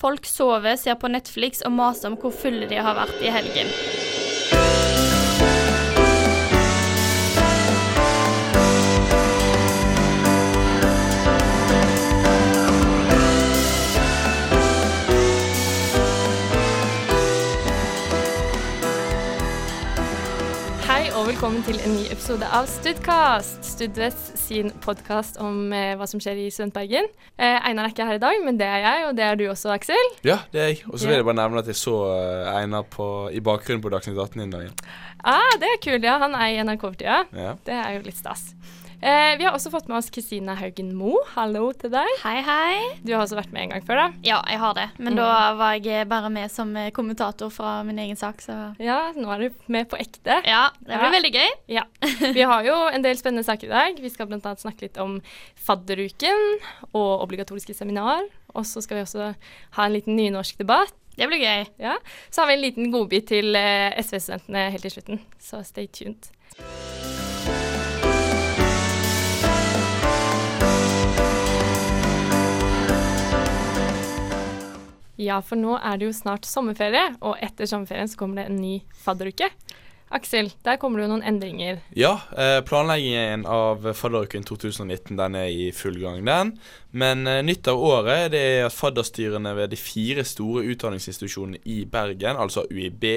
Folk sover, ser på Netflix og maser om hvor fulle de har vært i helgen. Og velkommen til en ny episode av Studcast, Studvest sin podkast om eh, hva som skjer i Studentbergen. Eh, Einar er ikke her i dag, men det er jeg, og det er du også, Aksel. Ja, det er jeg. Og så vil jeg bare nevne at jeg så eh, Einar på, i bakgrunnen på Dagsnytt 18 i dag. Ah, det er kult, ja. Han er i NRK for tida. Ja. Det er jo litt stas. Eh, vi har også fått med oss Kristine Haugen Mo. Hallo til deg. Hei, hei. Du har også vært med en gang før, da. Ja, jeg har det. Men Mm. da var jeg bare med som eh, kommentator fra min egen sak, så Ja, nå er du med på ekte. Ja, det blir Ja. veldig gøy. Ja. Vi har jo en del spennende saker i dag. Vi skal bl.a. snakke litt om fadderuken og obligatoriske seminar. Og så skal vi også ha en liten nynorsk debatt. Det blir gøy. Ja. Så har vi en liten godbit til eh, SV-studentene helt til slutten, så stay tuned. Ja, for nå er det jo snart sommerferie, og etter sommerferien så kommer det en ny fadderuke. Aksel, der kommer det jo noen endringer. Ja, eh, planleggingen av fadderuken 2019 den er i full gang, den. Men eh, nytt av året det er at fadderstyrene ved de fire store utdanningsinstitusjonene i Bergen, altså UiB,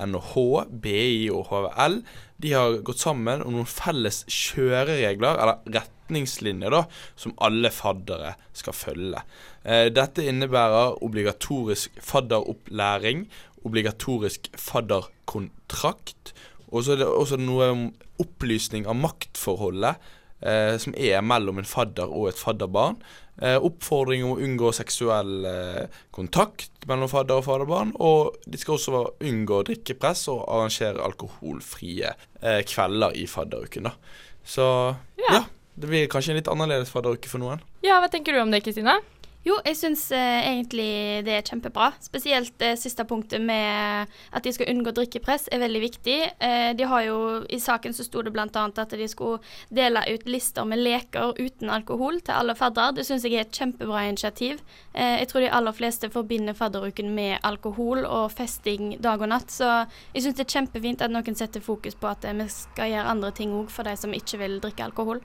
NHH, BI og HVL, de har gått sammen om noen felles kjøreregler, eller retningslinjer, da, som alle faddere skal følge. Eh, dette innebærer obligatorisk fadderopplæring, obligatorisk fadderkontrakt, og så er det også noe om opplysning av maktforholdet eh, som er mellom en fadder og et fadderbarn. Eh, oppfordring om å unngå seksuell eh, kontakt mellom fadder og fadderbarn. Og de skal også unngå drikkepress og arrangere alkoholfrie eh, kvelder i fadderuken. da. Så Ja. ja. Det blir kanskje en litt annerledes fadderuke for noen. Ja, hva tenker du om det, Kristina? Jo, jeg syns eh, egentlig det er kjempebra. Spesielt det siste punktet med at de skal unngå drikkepress er veldig viktig. Eh, de har jo, I saken så sto det bl.a. at de skulle dele ut lister med leker uten alkohol til alle faddere. Det syns jeg er et kjempebra initiativ. Eh, jeg tror de aller fleste forbinder fadderuken med alkohol og festing dag og natt. Så jeg syns det er kjempefint at noen setter fokus på at eh, vi skal gjøre andre ting òg for de som ikke vil drikke alkohol.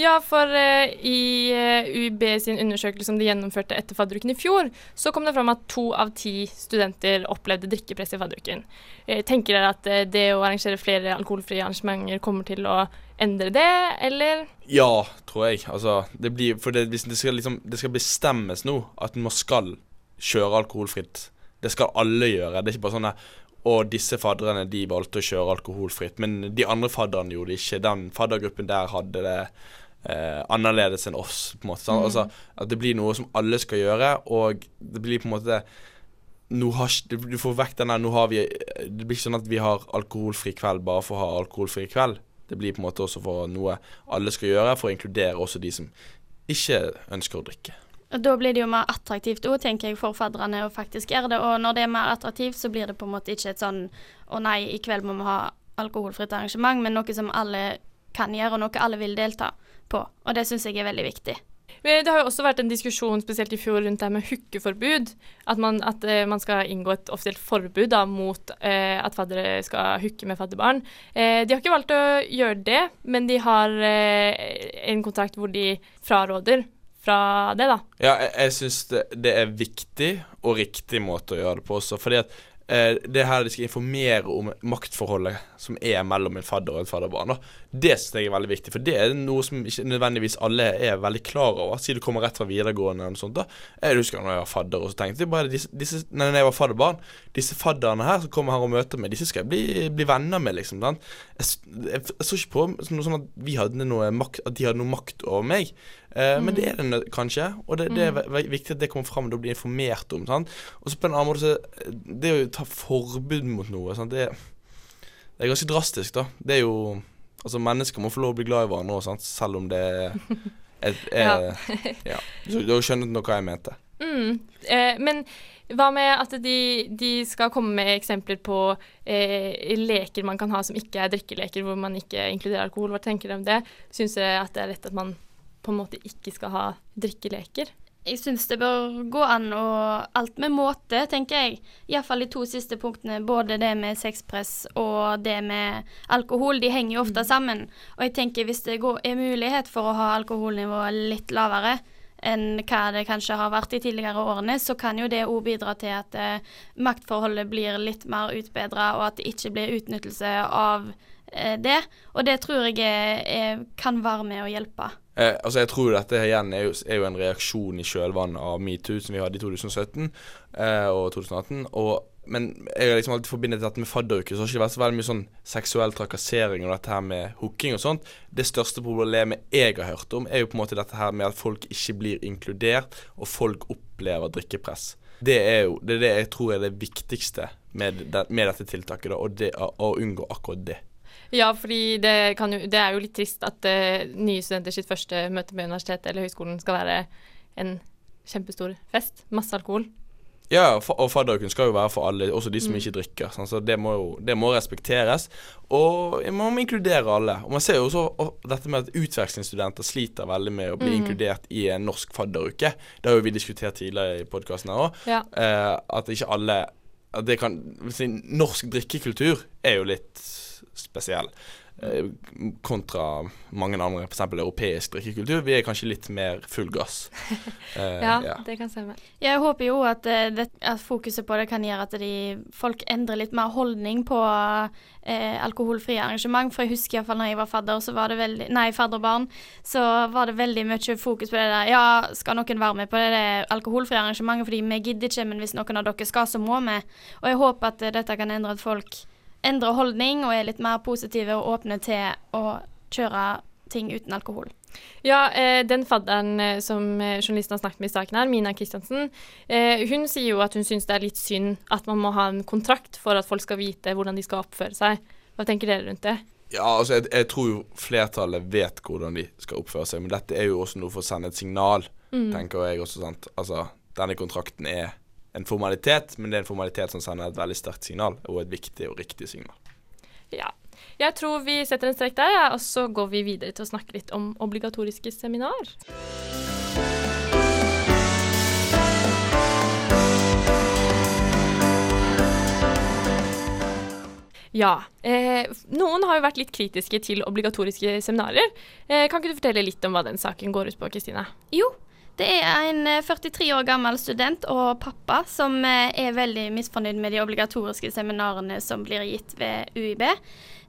Ja, for uh, i eh, UiB sin undersøkelse som de gjennomførte etter fadderuken i fjor, så kom det fram at to av ti studenter opplevde drikkepress i fadderuken. Uh, tenker dere at det å arrangere flere alkoholfrie arrangementer kommer til å endre det, eller? Ja, tror jeg. Altså, det blir For det, det, skal liksom, det skal bestemmes nå at man skal kjøre alkoholfritt. Det skal alle gjøre. Det er ikke bare sånn at og disse fadderne de valgte å kjøre alkoholfritt, men de andre fadderne gjorde det ikke. Den faddergruppen der hadde det eh, annerledes enn oss. på en måte. Mm. Altså, At det blir noe som alle skal gjøre, og det blir på en måte har, Du får vekk den der nå har vi, Det blir ikke sånn at vi har alkoholfri kveld bare for å ha alkoholfri kveld. Det blir på en måte også for noe alle skal gjøre, for å inkludere også de som ikke ønsker å drikke. Da blir det jo mer attraktivt òg, tenker jeg, for fadderne å faktisk gjøre det. Og når det er mer attraktivt, så blir det på en måte ikke et sånn å nei, i kveld må vi ha alkoholfritt arrangement, men noe som alle kan gjøre, og noe alle vil delta på. Og det syns jeg er veldig viktig. Det har jo også vært en diskusjon spesielt i fjor rundt det med hookeforbud. At man, at eh, man skal inngå et offisielt forbud da, mot eh, at faddere skal hooke med fadderbarn. Eh, de har ikke valgt å gjøre det, men de har eh, en kontrakt hvor de fraråder fra det, da. Ja, jeg, jeg syns det, det er viktig og riktig måte å gjøre det på også. Fordi at eh, det er her de skal informere om maktforholdet som er mellom en fadder og et fadderbarn. Da. Det synes jeg er veldig viktig, for det er noe som ikke nødvendigvis alle er veldig klar over. Siden du kommer rett fra videregående eller noe sånt. da. Jeg husker når jeg var fadder, og så tenkte jeg bare disse, disse, nei, når jeg var fadderbarn Disse fadderne her som kommer her og møter meg, disse skal jeg bli, bli venner med, liksom. Jeg, jeg, jeg så ikke på noe sånn at, vi hadde noe makt, at de hadde noe makt over meg. Eh, Men det er det kanskje, og det, det er ve- viktig at det kommer fram og blir informert om. sant? Og så på en annen måte så Det å ta forbud mot noe? Det, det er ganske drastisk, da. Det er jo Altså, mennesker må få lov å bli glad i hverandre òg, selv om det er, er, er ja. Så Du har skjønnet noe jeg mente. Mm. Eh, men hva med at de, de skal komme med eksempler på eh, leker man kan ha som ikke er drikkeleker, hvor man ikke inkluderer alkohol? Hva tenker dere om det? Syns dere at det er rett at man på en måte ikke skal ha drikkeleker? Jeg syns det bør gå an å Alt med måte, tenker jeg. Iallfall de to siste punktene. Både det med sexpress og det med alkohol. De henger jo ofte Mm. sammen. Og jeg tenker hvis det går, er mulighet for å ha alkoholnivået litt lavere enn hva det kanskje har vært de tidligere årene, så kan jo det òg bidra til at eh, maktforholdet blir litt mer utbedra, og at det ikke blir utnyttelse av det. Og det tror jeg er, er, kan være med å hjelpe. Eh, altså Jeg tror dette igjen er jo, er jo en reaksjon i kjølvannet av metoo som vi hadde i 2017 eh, og 2018. Og, men jeg har liksom alltid forbindet dette med fadderuke. Så har det ikke vært så veldig mye sånn seksuell trakassering og dette her med hooking og sånt. Det største problemet jeg har hørt om, er jo på en måte dette her med at folk ikke blir inkludert, og folk opplever drikkepress. Det er jo det, er det jeg tror er det viktigste med, det, med dette tiltaket, da, og det, å unngå akkurat det. Ja, fordi det, kan jo, det er jo litt trist at uh, nye studenter sitt første møte med universitetet eller høyskolen skal være en kjempestor fest. Masse alkohol. Ja, og fadderuken skal jo være for alle, også de som Mm. ikke drikker. Sånn, så det må jo det må respekteres. Og man må inkludere alle. Og man ser jo også og dette med at utvekslingsstudenter sliter veldig med å bli Mm. inkludert i en norsk fadderuke. Det har jo vi diskutert tidligere i podkasten her òg. Ja. Eh, at ikke alle at det kan, si, Norsk drikkekultur er jo litt spesiell. Eh, kontra mange andre, f.eks. europeisk drikkekultur. Vi er kanskje litt mer full gass. Eh, ja, ja. det kan stemme. Jeg håper jo at, eh, det, at fokuset på det kan gjøre at de, folk endrer litt mer holdning på eh, alkoholfrie arrangement. For jeg husker iallfall når jeg var fadder, så var det veldig Nei, fadderbarn, så var det veldig mye fokus på det der. Ja, skal noen være med på det, det alkoholfrie arrangementet? Fordi vi gidder ikke, men hvis noen av dere skal, så må vi. Og jeg håper at dette kan endre at folk endrer holdning og er litt mer positive og åpne til å kjøre ting uten alkohol. Ja, eh, den fadderen eh, som eh, journalisten har snakket med i saken her, Mina Kristiansen, eh, hun sier jo at hun syns det er litt synd at man må ha en kontrakt for at folk skal vite hvordan de skal oppføre seg. Hva tenker dere rundt det? Ja, altså jeg, jeg tror jo flertallet vet hvordan de skal oppføre seg, men dette er jo også noe for å sende et signal, Mm. tenker jeg også, sant. Altså, denne kontrakten er en formalitet, men det er en formalitet som sender et veldig sterkt signal, og et viktig og riktig signal. Ja. Jeg tror vi setter en strek der, ja, og så går vi videre til å snakke litt om obligatoriske seminar. Ja. Eh, noen har jo vært litt kritiske til obligatoriske seminarer. Eh, kan ikke du fortelle litt om hva den saken går ut på, Kristine? Jo, det er en eh, 43 år gammel student og pappa som eh, er veldig misfornøyd med de obligatoriske seminarene som blir gitt ved UiB.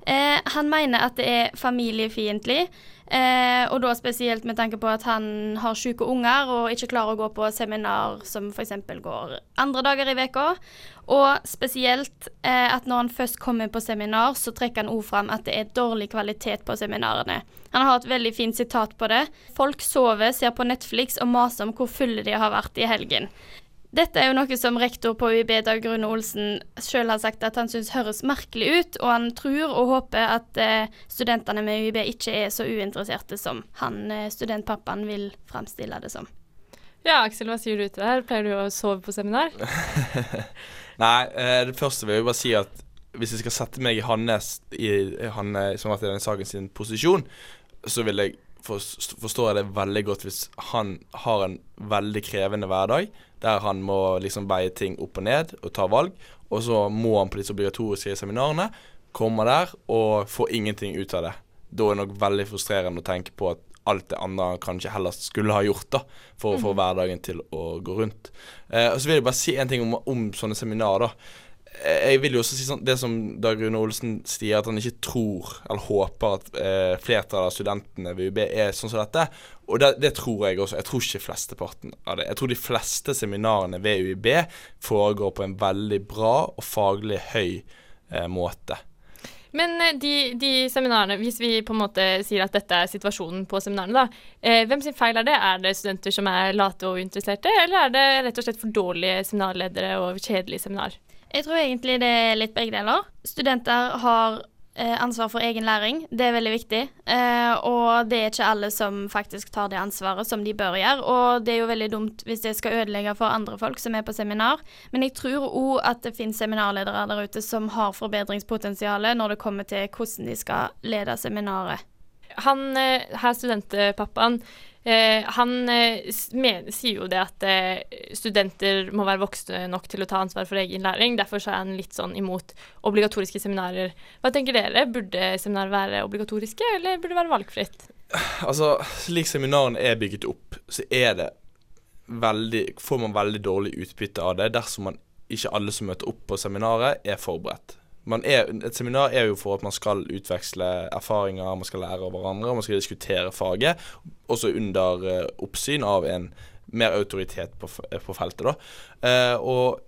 Eh, han mener at det er familiefiendtlig, eh, og da spesielt med tanke på at han har syke unger og ikke klarer å gå på seminar som f.eks. går andre dager i veka. Og spesielt eh, at når han først kommer på seminar, så trekker han òg fram at det er dårlig kvalitet på seminarene. Han har et veldig fint sitat på det. Folk sover, ser på Netflix og maser om hvor fulle de har vært i helgen. Dette er jo noe som rektor på UiB, Dag Rune Olsen, sjøl har sagt at han syns høres merkelig ut, og han tror og håper at eh, studentene med UiB ikke er så uinteresserte som han eh, studentpappaen vil framstille det som. Ja, Aksel, hva sier du til det her? Pleier du å sove på seminar? Nei, eh, det første vil jeg bare si at hvis jeg skal sette meg i hans, i, han, som har vært i denne saken sin posisjon, så vil jeg forst- forstår jeg det veldig godt hvis han har en veldig krevende hverdag, der han må liksom veie ting opp og ned og ta valg, og så må han på disse obligatoriske seminarene komme der og få ingenting ut av det. Da er det nok veldig frustrerende å tenke på at alt det andre han kanskje heller skulle ha gjort da, for å få hverdagen til å gå rundt. Eh, og så vil jeg bare si en ting om, om sånne seminarer. da. Eh, Jeg vil jo også si sånn, Det som Dag Rune Olsen sier, at han ikke tror eller håper at eh, flertallet av studentene ved UiB er sånn som dette. Og det, det tror jeg også. Jeg tror ikke flesteparten av det. Jeg tror de fleste seminarene ved UiB foregår på en veldig bra og faglig høy eh, måte. Men eh, de, de seminarene, hvis vi på en måte sier at dette er situasjonen på seminarene, da. Eh, hvem sin feil er det? Er det studenter som er late og uinteresserte, eller er det rett og slett for dårlige seminarledere og kjedelige seminar? Jeg tror egentlig det er litt begge deler. Studenter har eh, ansvar for egen læring. Det er veldig viktig. Eh, og det er ikke alle som faktisk tar det ansvaret som de bør gjøre. Og det er jo veldig dumt hvis det skal ødelegge for andre folk som er på seminar. Men jeg tror òg at det finnes seminarledere der ute som har forbedringspotensial når det kommer til hvordan de skal lede seminaret. Han eh, her studentpappaen Eh, han eh, sier jo det at studenter må være voksne nok til å ta ansvar for egen læring. Derfor er han litt sånn imot obligatoriske seminarer. Hva tenker dere? Burde seminarer være obligatoriske, eller burde det være valgfritt? Altså, slik seminarene er bygget opp, så er det veldig Får man veldig dårlig utbytte av det dersom man ikke alle som møter opp på seminaret, er forberedt er, et seminar er jo for at man skal utveksle erfaringer, man skal lære av hverandre, og man skal diskutere faget. Også under uh, oppsyn av en mer autoritet på, på feltet, da. Uh, og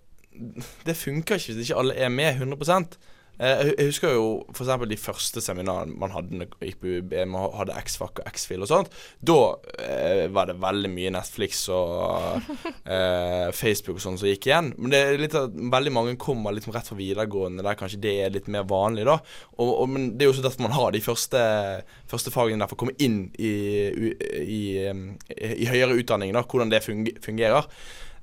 det funker ikke hvis ikke alle er med 100 Eh, jeg husker jo f.eks. de første seminarene man hadde på UiB, man hadde X-Fac og X-Fil og sånt. Da eh, var det veldig mye Netflix og eh, Facebook og sånn som gikk igjen. Men det er litt at veldig mange kommer liksom rett fra videregående, der kanskje det er litt mer vanlig, da. Og, og, men det er jo også derfor man har de første, første fagene der for å komme inn i, i, i, i høyere utdanning, da, hvordan det fungerer.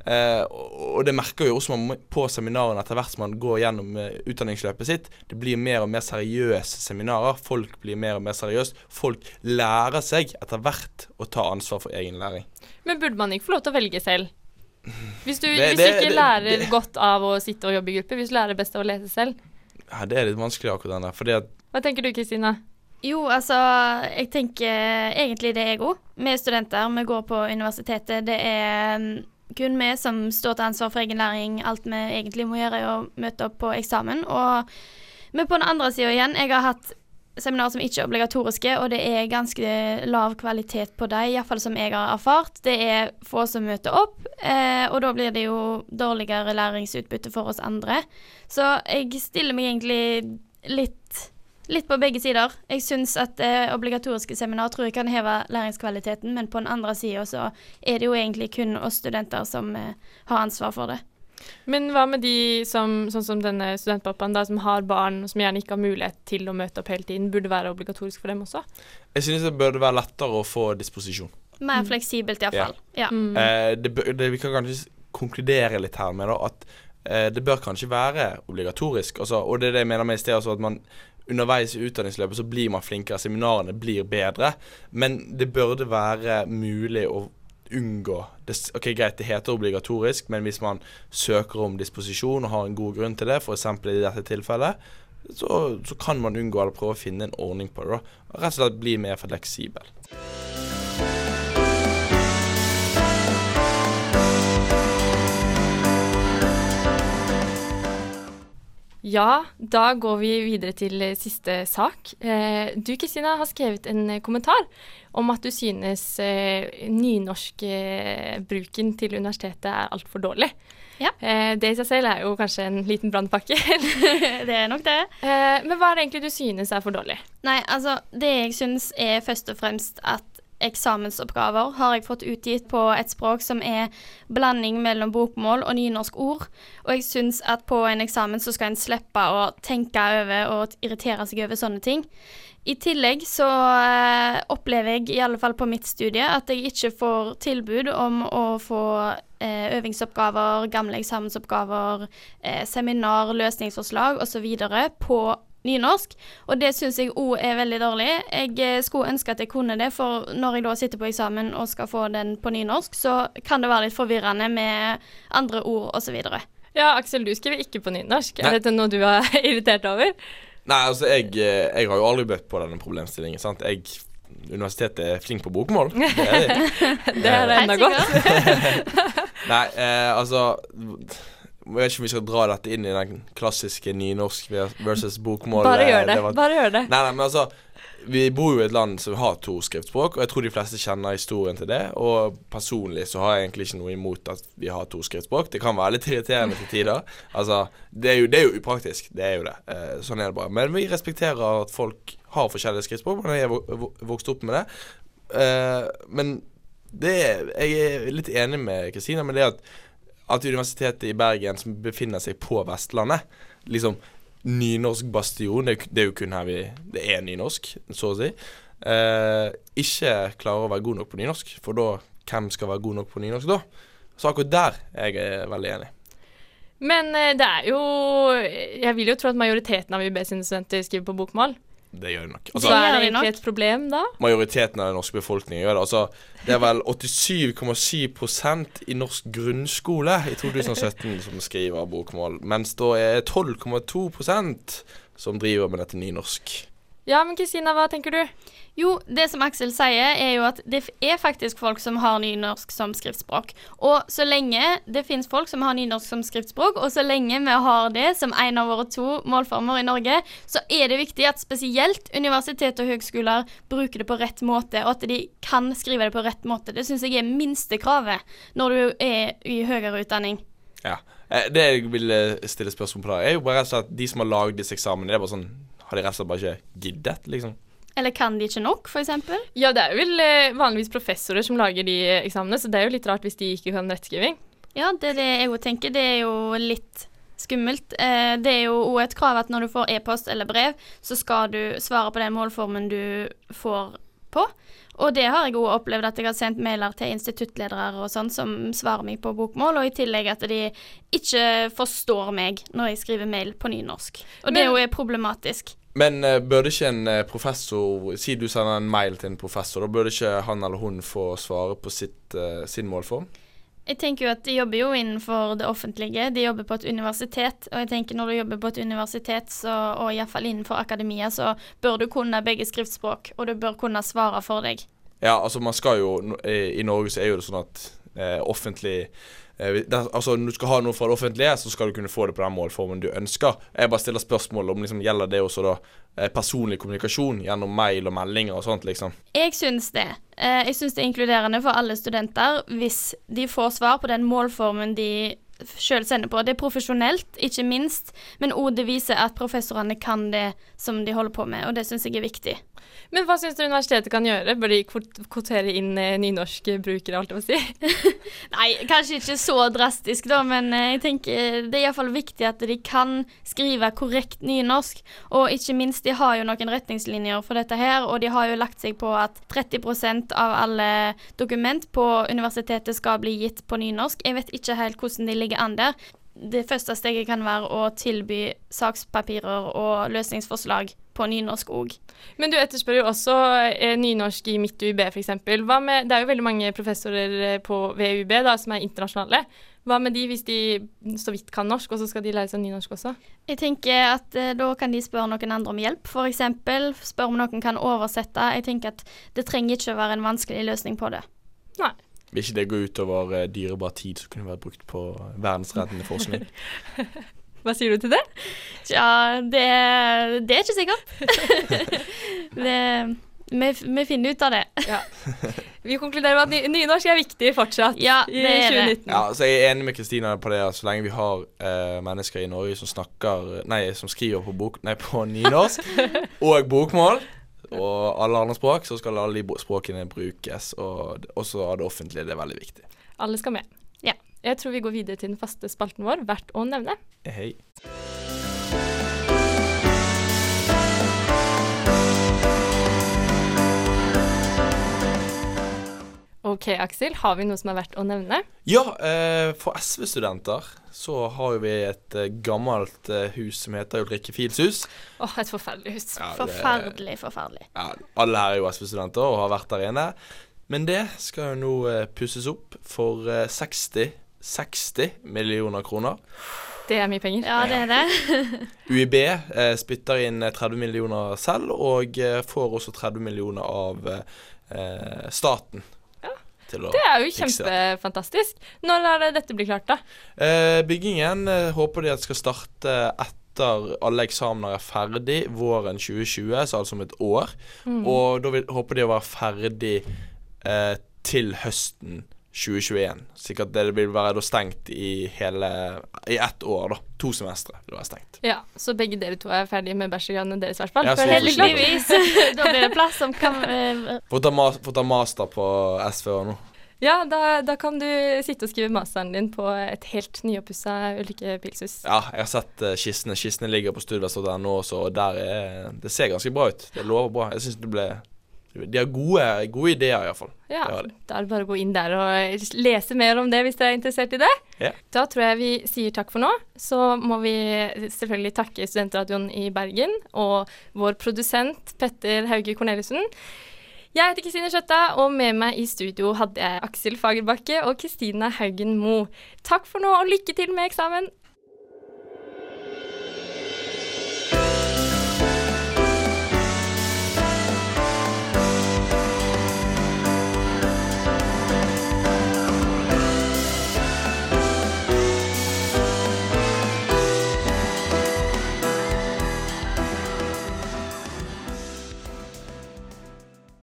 Eh, og det merker jo også man på seminarene etter hvert som man går gjennom uh, utdanningsløpet sitt. Det blir mer og mer seriøse seminarer. Folk blir mer og mer seriøse. Folk lærer seg etter hvert å ta ansvar for egen læring. Men burde man ikke få lov til å velge selv? Hvis du, det, hvis du ikke det, lærer det, godt av å sitte og jobbe i gruppe, hvis du lærer best av å lese selv? Ja, det er litt vanskelig akkurat den der, fordi at Hva tenker du, Kristina? Jo, altså Jeg tenker egentlig det er god. Vi er studenter, vi går på universitetet. Det er kun vi som står til ansvar for egen læring. Alt vi egentlig må gjøre, er å møte opp på eksamen. Og men på den andre sida igjen, jeg har hatt seminar som ikke er obligatoriske, og det er ganske lav kvalitet på dem, iallfall som jeg har erfart. Det er få som møter opp, eh, og da blir det jo dårligere læringsutbytte for oss andre. Så jeg stiller meg egentlig litt Litt på begge sider. Jeg syns at eh, obligatoriske seminar tror jeg kan heve læringskvaliteten, men på den andre sida så er det jo egentlig kun oss studenter som eh, har ansvar for det. Men hva med de som, sånn som denne studentpappaen, da, som har barn som gjerne ikke har mulighet til å møte opp hele tiden? Burde det være obligatorisk for dem også? Jeg synes det burde være lettere å få disposisjon. Mer mm. fleksibelt iallfall. Ja. ja. Mm. Eh, det, det, vi kan kanskje konkludere litt her med da, at eh, det bør kanskje være obligatorisk. Altså, og det er det jeg mener med i sted, altså at man underveis i utdanningsløpet så blir man flinkere, seminarene blir bedre. Men det burde være mulig å unngå det, Ok, Greit, det heter obligatorisk, men hvis man søker om disposisjon og har en god grunn til det, f.eks. i dette tilfellet, så, så, kan man unngå eller prøve å finne en ordning på det. da. Rett og slett bli mer fleksibel. Ja, da går vi videre til eh, siste sak. Eh, du Kristina har skrevet en eh, kommentar om at du synes nynorskbruken til universitetet er altfor dårlig. Ja. det i seg selv er jo kanskje en liten brannpakke. det er nok det. men hva er det egentlig du synes er for dårlig? Nei, altså det jeg synes er først og fremst at eksamensoppgaver har jeg fått utgitt på et språk som er blanding mellom bokmål og nynorsk ord. Og jeg syns at på en eksamen så skal en slippe å tenke over og irritere seg over sånne ting. I tillegg så øh, opplever jeg, i alle fall på mitt studie, at jeg ikke får tilbud om å få øh, øvingsoppgaver, gamle eksamensoppgaver, øh, seminar, løsningsforslag osv. på nynorsk, og det syns jeg òg er veldig dårlig. Jeg eh, skulle ønske at jeg kunne det, for når jeg da sitter på eksamen og skal få den på nynorsk, så kan det være litt forvirrende med andre ord osv. Ja, Aksel, du skriver ikke på nynorsk. Nei. Er dette noe du er irritert over? Nei, altså, jeg, eh, jeg har jo aldri bøtt på denne problemstillingen. sant? Jeg universitetet er flink på bokmål. Det er de. det er det enda godt. Nei, eh, altså jeg vet ikke om vi skal dra dette inn i den klassiske nynorsk versus bokmål. Bare gjør det. det var, bare gjør det. Nei, nei, men altså Vi bor jo i et land som har to skriftspråk, og jeg tror de fleste kjenner historien til det. Og personlig så har jeg egentlig ikke noe imot at vi har to skriftspråk. Det kan være litt irriterende til tider. Altså, det er, jo, det er jo upraktisk. Det er jo det. Eh, sånn er det bare. Men vi respekterer at folk har forskjellige skriftspråk. Men jeg er vokst opp med det. Eh, men det er, jeg er litt enig med Kristina med det at at Universitetet i Bergen, som befinner seg på Vestlandet liksom Nynorsk bastion, det, det er jo kun her vi Det er nynorsk, så å si. Eh, ikke klarer å være god nok på nynorsk. For da, hvem skal være god nok på nynorsk da? Så akkurat der er jeg veldig enig. Men eh, det er jo Jeg vil jo tro at majoriteten av UB sine studenter skriver på bokmål. Det gjør de nok. Altså, Det er det egentlig et problem, da? majoriteten av den norske befolkningen gjør det. Altså, det er vel 87,7 i norsk grunnskole i 2017 som skriver bokmål, mens da er 12,2% som driver med dette nynorsk. Ja, men Kristina, hva tenker du? Jo, det som Aksel sier, er jo at det er faktisk folk som har nynorsk som skriftspråk. Og så lenge det finnes folk som har nynorsk som skriftspråk, og så lenge vi har det som en av våre to målformer i Norge, så er det viktig at spesielt universitet og høgskoler bruker det på rett måte, og at de kan skrive det på rett måte. Det syns jeg er minstekravet når du er i høyere utdanning. Ja. Eh, Det jeg vil eh, stille spørsmål på da, er jo bare at de som har lagd disse eksamene, det er bare sånn Har de rett og slett bare ikke giddet, liksom? Eller kan de ikke nok, f.eks.? Ja, det er vel eh, vanligvis professorer som lager de eh, eksamene, så det er jo litt rart hvis de ikke kan rettskriving. Ja, det er det jeg òg tenker. Det er jo litt skummelt. Eh, det er jo òg et krav at når du får e-post eller brev, så skal du svare på den målformen du får på. Og det har jeg òg opplevd at jeg har sendt mailer til instituttledere og sånn som svarer meg på bokmål, og i tillegg at de ikke forstår meg når jeg skriver mail på nynorsk. Og det òg er problematisk. Men uh, burde ikke en eh, professor Si du sender en mail til en professor, da burde ikke han eller hun få svare på sitt, uh, sin målform? Jeg tenker jo at de jobber jo innenfor det offentlige. De jobber på et universitet. Og jeg tenker når du jobber på et universitet, så, og iallfall innenfor akademia, så bør du kunne begge skriftspråk, og du bør kunne svare for deg. Ja, altså man skal jo I, i Norge så er jo det sånn at eh, offentlig eh, Altså Når du skal ha noe fra det offentlige, så skal du kunne få det på den målformen du ønsker. Jeg bare stiller spørsmål om liksom gjelder det også da eh, personlig kommunikasjon gjennom mail og meldinger og sånt, liksom. Jeg syns det. Eh, jeg syns det er inkluderende for alle studenter hvis de får svar på den målformen de sjøl sender på. Det er profesjonelt, ikke minst, men òg det viser at professorene kan det som de holder på med, og det syns jeg er viktig. Men hva syns du universitetet kan gjøre? Bør de kvotere inn eh, nynorske brukere, alt jeg må si? Nei, kanskje ikke så drastisk, da, men eh, jeg tenker det er iallfall viktig at de kan skrive korrekt nynorsk. Og ikke minst, de har jo noen retningslinjer for dette her, og de har jo lagt seg på at 30% av alle dokument på universitetet skal bli gitt på nynorsk. Jeg vet ikke helt hvordan de ligger an der. Det første steget kan være å tilby sakspapirer og løsningsforslag på nynorsk òg. Men du etterspør jo også eh, nynorsk i mitt UiB f.eks. Det er jo veldig mange professorer eh, på VUB da, som er internasjonale. Hva med de hvis de så vidt kan norsk, og så skal de lære seg nynorsk også? Jeg tenker at eh, da kan de spørre noen andre om hjelp, f.eks. Spørre om noen kan oversette. Jeg tenker at det trenger ikke å være en vanskelig løsning på det. Nei. Vil ikke det gå utover eh, dyrebar tid som kunne vært brukt på verdensreddende forskning? Hva sier du til det? Tja, det, det er ikke sikkert. det, vi, vi finner ut av det. Ja. Vi konkluderer med at nynorsk er viktig fortsatt Ja, i det er det. 2019. Ja, så Jeg er enig med Kristina på det at så lenge vi har eh, mennesker i Norge som snakker Nei, som skriver på, bok, nei, på nynorsk og bokmål og alle andre språk, så skal alle de språkene brukes. Og også av det offentlige. Det er veldig viktig. Alle skal med. Ja. Jeg tror vi går videre til den faste spalten vår, verdt å nevne. Hei. OK, Aksel. Har vi noe som er verdt å nevne? Ja, eh, for SV-studenter så har vi et eh, gammelt eh, hus som heter Ulrikke Fiels hus. Åh, et forferdelig hus. Ja, det- Forferdelig, forferdelig. Ja, alle her er jo SV-studenter og har vært der inne. Men det skal jo nå pusses opp for eh, 60 60 millioner kroner. Det er mye penger. Ja, det er det. UiB eh, spytter inn eh, 30 millioner selv, og eh, får også 30 millioner av eh, staten. Til å Det er jo kjempefantastisk. Når det dette blir klart, da? Eh, byggingen eh, håper de at skal starte etter alle eksamener er ferdig våren 2020, så altså om et år. Mm. Og da vil, håper de å være ferdig eh, til høsten 2021. Sikkert det vil være da stengt i hele I ett år, da. To semestre vil være stengt. Ja, Så begge dere to er ferdige med bachelorgradene deres, i hvert fall. Ja, For helt klart. Heldigvis. da blir det plass som kan Få ta, ta master på SV og nå. Ja, da, da kan du sitte og skrive masteren din på et helt nyoppussa Ulrikke Pilshus. Ja, jeg har sett uh, kistene. Kistene ligger på studvest.no også, og der er Det ser ganske bra ut. Det lover bra. Jeg syns det ble De har gode, gode ideer, iallfall. Ja, Det har da er det bare å gå inn der og lese mer om det hvis dere er interessert i det. Ja. Da tror jeg vi sier takk for nå. Så må vi selvfølgelig takke Studentradioen i Bergen og vår produsent Petter Hauge Corneliussen. Jeg heter Kristine Skjøtta, og med meg i studio hadde jeg Aksel Fagerbakke og Kristina Haugen Mo. Takk for nå, og lykke til med eksamen!